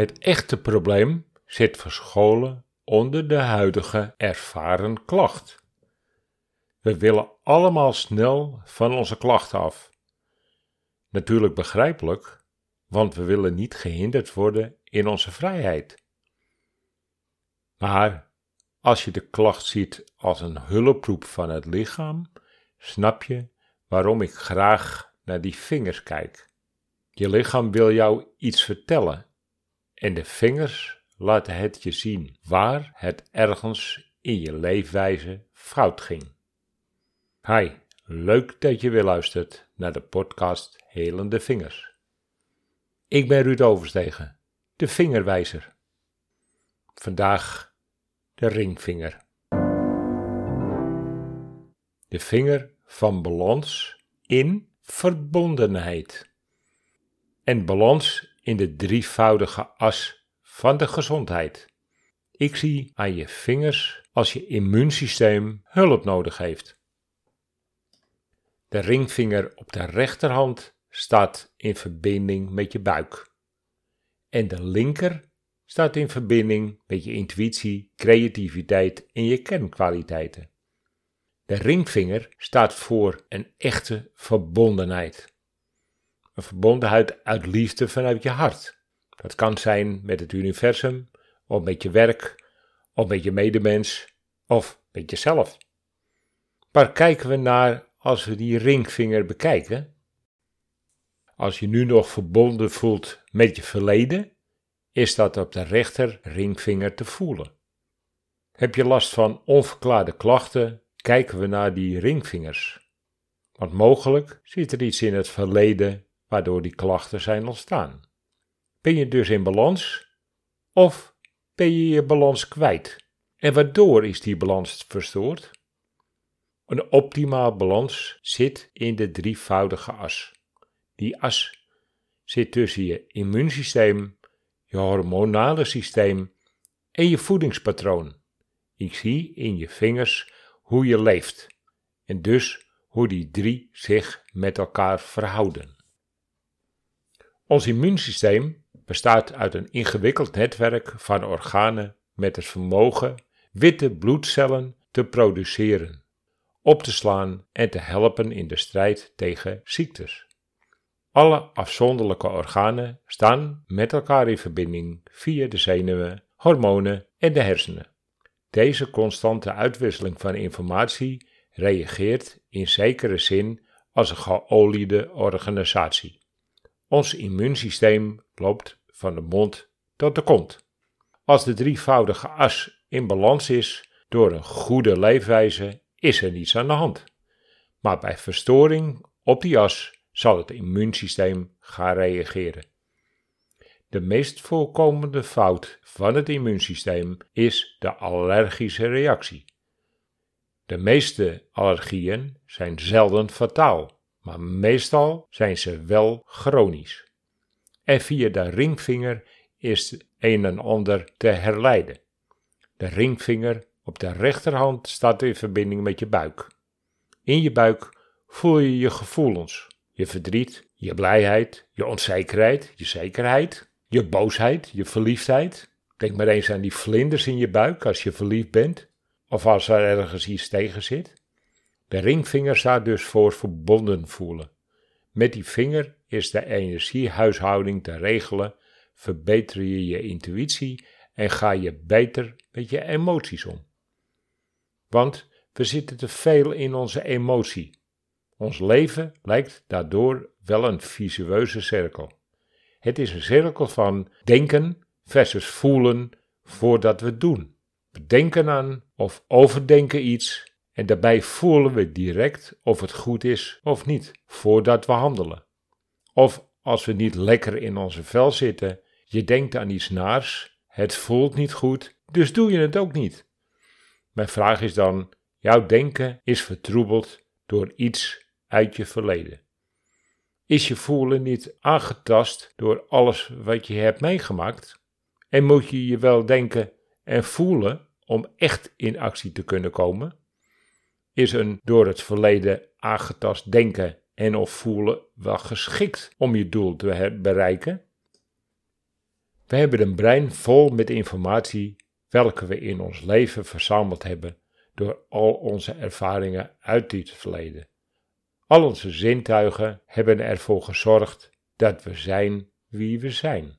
Het echte probleem zit verscholen onder de huidige ervaren klacht. We willen allemaal snel van onze klachten af. Natuurlijk begrijpelijk, want we willen niet gehinderd worden in onze vrijheid. Maar als je de klacht ziet als een hulproep van het lichaam, snap je waarom ik graag naar die vingers kijk. Je lichaam wil jou iets vertellen en de vingers laten het je zien waar het ergens in je leefwijze fout ging. Hi, leuk dat je weer luistert naar de podcast Helende Vingers. Ik ben Ruud Overstegen, de vingerwijzer. Vandaag de ringvinger. De vinger van balans in verbondenheid. En balans in de drievoudige as van de gezondheid. Ik zie aan je vingers als je immuunsysteem hulp nodig heeft. De ringvinger op de rechterhand staat in verbinding met je buik. En de linker staat in verbinding met je intuïtie, creativiteit en je kernkwaliteiten. De ringvinger staat voor een echte verbondenheid. Verbondenheid uit liefde vanuit je hart. Dat kan zijn met het universum, of met je werk, of met je medemens, of met jezelf. Waar kijken we naar als we die ringvinger bekijken? Als je nu nog verbonden voelt met je verleden, is dat op de rechter ringvinger te voelen. Heb je last van onverklaarde klachten, kijken we naar die ringvingers. Want mogelijk zit er iets in het verleden waardoor die klachten zijn ontstaan. Ben je dus in balans of ben je je balans kwijt? En waardoor is die balans verstoord? Een optimaal balans zit in de drievoudige as. Die as zit tussen je immuunsysteem, je hormonale systeem en je voedingspatroon. Ik zie in je vingers hoe je leeft en dus hoe die drie zich met elkaar verhouden. Ons immuunsysteem bestaat uit een ingewikkeld netwerk van organen met het vermogen witte bloedcellen te produceren, op te slaan en te helpen in de strijd tegen ziektes. Alle afzonderlijke organen staan met elkaar in verbinding via de zenuwen, hormonen en de hersenen. Deze constante uitwisseling van informatie reageert in zekere zin als een geoliede organisatie. Ons immuunsysteem loopt van de mond tot de kont. Als de drievoudige as in balans is door een goede leefwijze, is er niets aan de hand. Maar bij verstoring op die as zal het immuunsysteem gaan reageren. De meest voorkomende fout van het immuunsysteem is de allergische reactie. De meeste allergieën zijn zelden fataal, maar meestal zijn ze wel chronisch. En via de ringvinger is een en ander te herleiden. De ringvinger op de rechterhand staat in verbinding met je buik. In je buik voel je je gevoelens, je verdriet, je blijheid, je onzekerheid, je zekerheid, je boosheid, je verliefdheid. Denk maar eens aan die vlinders in je buik als je verliefd bent, of als er ergens iets tegen zit. De ringvinger staat dus voor verbonden voelen. Met die vinger is de energiehuishouding te regelen, verbeter je je intuïtie en ga je beter met je emoties om. Want we zitten te veel in onze emotie. Ons leven lijkt daardoor wel een visueuze cirkel. Het is een cirkel van denken versus voelen voordat we doen. We denken aan of overdenken iets en daarbij voelen we direct of het goed is of niet voordat we handelen. Of als we niet lekker in onze vel zitten, je denkt aan iets naars, het voelt niet goed, dus doe je het ook niet. Mijn vraag is dan: jouw denken is vertroebeld door iets uit je verleden. Is je voelen niet aangetast door alles wat je hebt meegemaakt? En moet je je wel denken en voelen om echt in actie te kunnen komen? Is een door het verleden aangetast denken en of voelen wel geschikt om je doel te bereiken? We hebben een brein vol met informatie welke we in ons leven verzameld hebben door al onze ervaringen uit dit verleden. Al onze zintuigen hebben ervoor gezorgd dat we zijn wie we zijn.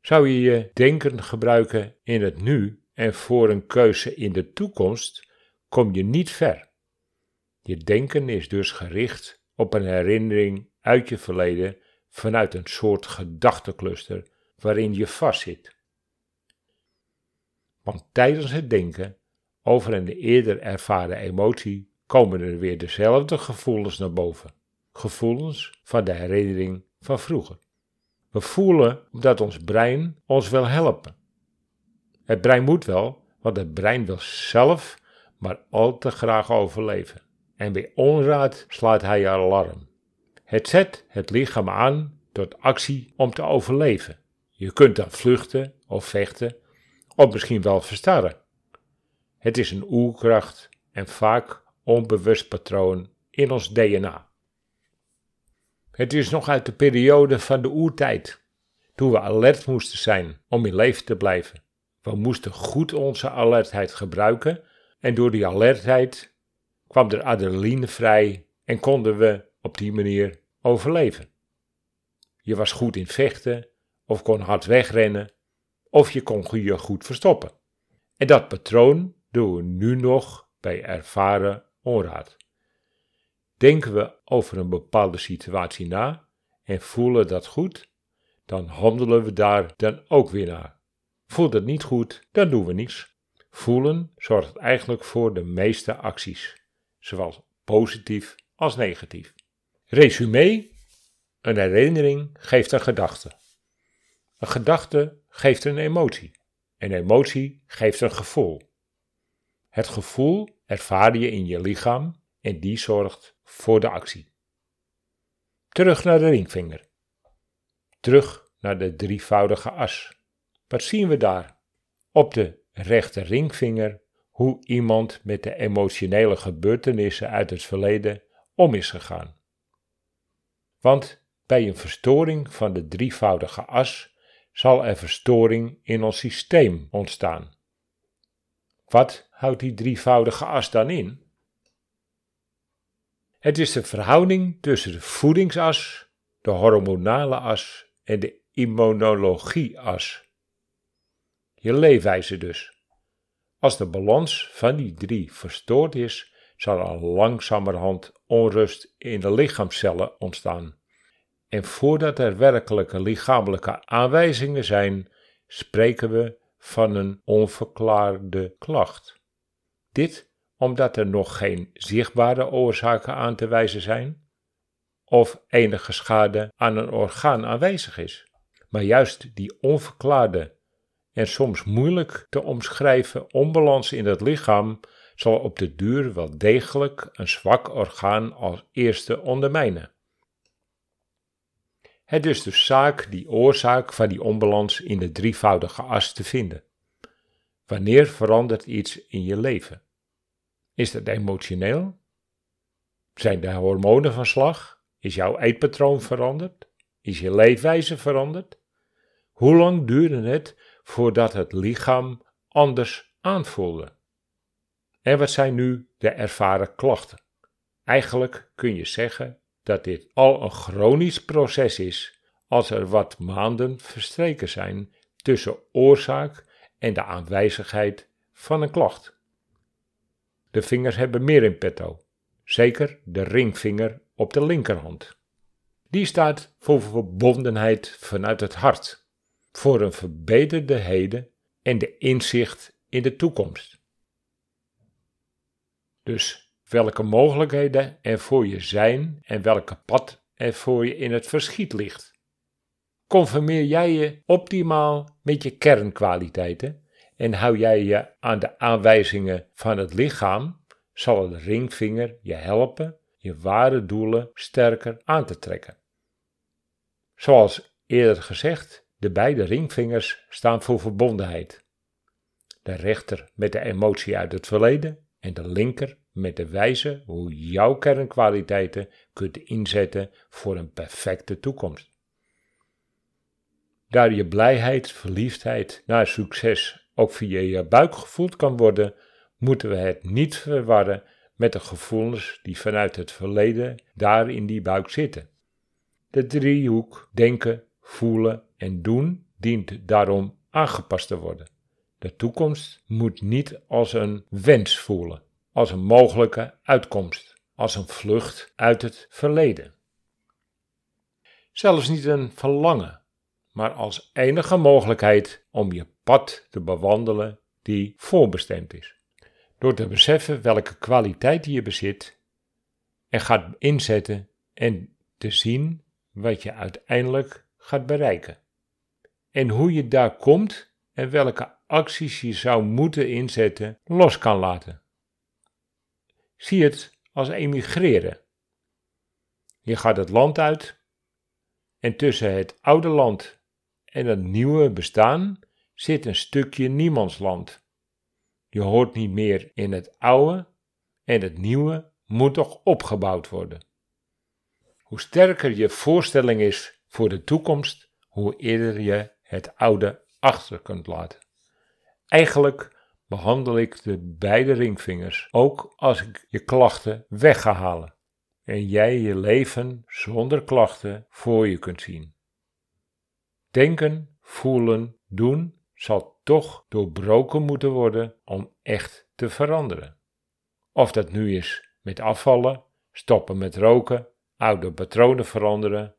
Zou je je denken gebruiken in het nu en voor een keuze in de toekomst, kom je niet ver. Je denken is dus gericht op een herinnering uit je verleden vanuit een soort gedachtencluster waarin je vastzit. Want tijdens het denken over een eerder ervaren emotie komen er weer dezelfde gevoelens naar boven. Gevoelens van de herinnering van vroeger. We voelen omdat ons brein ons wil helpen. Het brein moet wel, want het brein wil zelf maar al te graag overleven. En bij onraad slaat hij alarm. Het zet het lichaam aan tot actie om te overleven. Je kunt dan vluchten of vechten, of misschien wel verstarren. Het is een oerkracht en vaak onbewust patroon in ons DNA. Het is nog uit de periode van de oertijd, toen we alert moesten zijn om in leven te blijven. We moesten goed onze alertheid gebruiken en door die alertheid kwam er adrenaline vrij en konden we op die manier overleven. Je was goed in vechten of kon hard wegrennen of je kon je goed verstoppen. En dat patroon doen we nu nog bij ervaren onraad. Denken we over een bepaalde situatie na en voelen dat goed, dan handelen we daar dan ook weer naar. Voelt het niet goed, dan doen we niets. Voelen zorgt eigenlijk voor de meeste acties, zowel positief als negatief. Resume: een herinnering geeft een gedachte. Een gedachte geeft een emotie. Een emotie geeft een gevoel. Het gevoel ervaar je in je lichaam en die zorgt voor de actie. Terug naar de ringvinger. Terug naar de drievoudige as. Wat zien we daar? Op de rechter ringvinger hoe iemand met de emotionele gebeurtenissen uit het verleden om is gegaan. Want bij een verstoring van de drievoudige as zal er verstoring in ons systeem ontstaan. Wat houdt die drievoudige as dan in? Het is de verhouding tussen de voedingsas, de hormonale as en de immunologie-as. Je leefwijze dus. Als de balans van die drie verstoord is, zal er langzamerhand onrust in de lichaamcellen ontstaan. En voordat er werkelijke lichamelijke aanwijzingen zijn, spreken we van een onverklaarde klacht. Dit omdat er nog geen zichtbare oorzaken aan te wijzen zijn, of enige schade aan een orgaan aanwezig is. Maar juist die onverklaarde en soms moeilijk te omschrijven onbalans in het lichaam zal op de duur wel degelijk een zwak orgaan als eerste ondermijnen. Het is dus zaak die oorzaak van die onbalans in de drievoudige as te vinden. Wanneer verandert iets in je leven? Is dat emotioneel? Zijn de hormonen van slag? Is jouw eetpatroon veranderd? Is je leefwijze veranderd? Hoe lang duurde het voordat het lichaam anders aanvoelde? En wat zijn nu de ervaren klachten? Eigenlijk kun je zeggen dat dit al een chronisch proces is als er wat maanden verstreken zijn tussen oorzaak en de aanwijzigheid van een klacht. De vingers hebben meer in petto, zeker de ringvinger op de linkerhand. Die staat voor verbondenheid vanuit het hart, voor een verbeterde heden en de inzicht in de toekomst. Dus welke mogelijkheden er voor je zijn en welke pad er voor je in het verschiet ligt. Conformeer jij je optimaal met je kernkwaliteiten en hou jij je aan de aanwijzingen van het lichaam, zal de ringvinger je helpen je ware doelen sterker aan te trekken. Zoals eerder gezegd, de beide ringvingers staan voor verbondenheid. De rechter met de emotie uit het verleden en de linker met de wijze hoe jouw kernkwaliteiten kunt inzetten voor een perfecte toekomst. Daar je blijheid, verliefdheid naar succes ook via je buik gevoeld kan worden, moeten we het niet verwarren met de gevoelens die vanuit het verleden daar in die buik zitten. De driehoek denken, voelen en doen dient daarom aangepast te worden. De toekomst moet niet als een wens voelen, als een mogelijke uitkomst, als een vlucht uit het verleden. Zelfs niet een verlangen, maar als enige mogelijkheid om je pad te bewandelen die voorbestemd is. Door te beseffen welke kwaliteit je bezit en gaat inzetten en te zien wat je uiteindelijk gaat bereiken. En hoe je daar komt en welke acties je zou moeten inzetten, los kan laten. Zie het als emigreren. Je gaat het land uit en tussen het oude land en het nieuwe bestaan zit een stukje niemandsland. Je hoort niet meer in het oude en het nieuwe moet toch opgebouwd worden. Hoe sterker je voorstelling is voor de toekomst, hoe eerder je het oude achter kunt laten. Eigenlijk behandel ik de beide ringvingers ook als ik je klachten weg en jij je leven zonder klachten voor je kunt zien. Denken, voelen, doen zal toch doorbroken moeten worden om echt te veranderen. Of dat nu is met afvallen, stoppen met roken, oude patronen veranderen.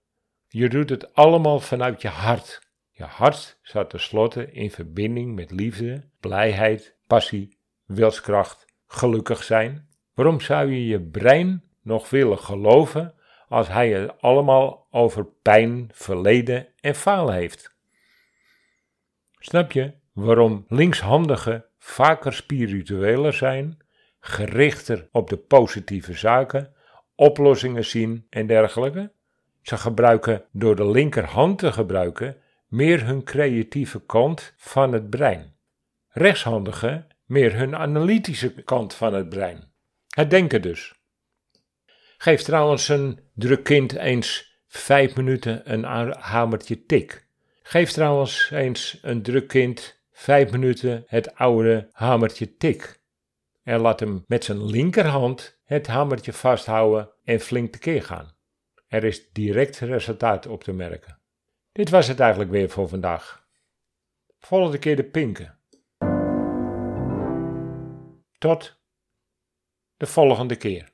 Je doet het allemaal vanuit je hart. Je hart staat tenslotte in verbinding met liefde, blijheid, passie, wilskracht, gelukkig zijn. Waarom zou je je brein nog willen geloven als hij het allemaal over pijn, verleden en falen heeft? Snap je waarom linkshandigen vaker spiritueler zijn, gerichter op de positieve zaken, oplossingen zien en dergelijke? Ze gebruiken door de linkerhand te gebruiken meer hun creatieve kant van het brein. Rechtshandigen meer hun analytische kant van het brein. Het denken dus. Geef trouwens een druk kind eens vijf minuten een hamertje tik. Geef trouwens eens een druk kind vijf minuten het oude hamertje tik. En laat hem met zijn linkerhand het hamertje vasthouden en flink tekeer gaan. Er is direct resultaat op te merken. Dit was het eigenlijk weer voor vandaag. Volgende keer de pinken. Tot de volgende keer.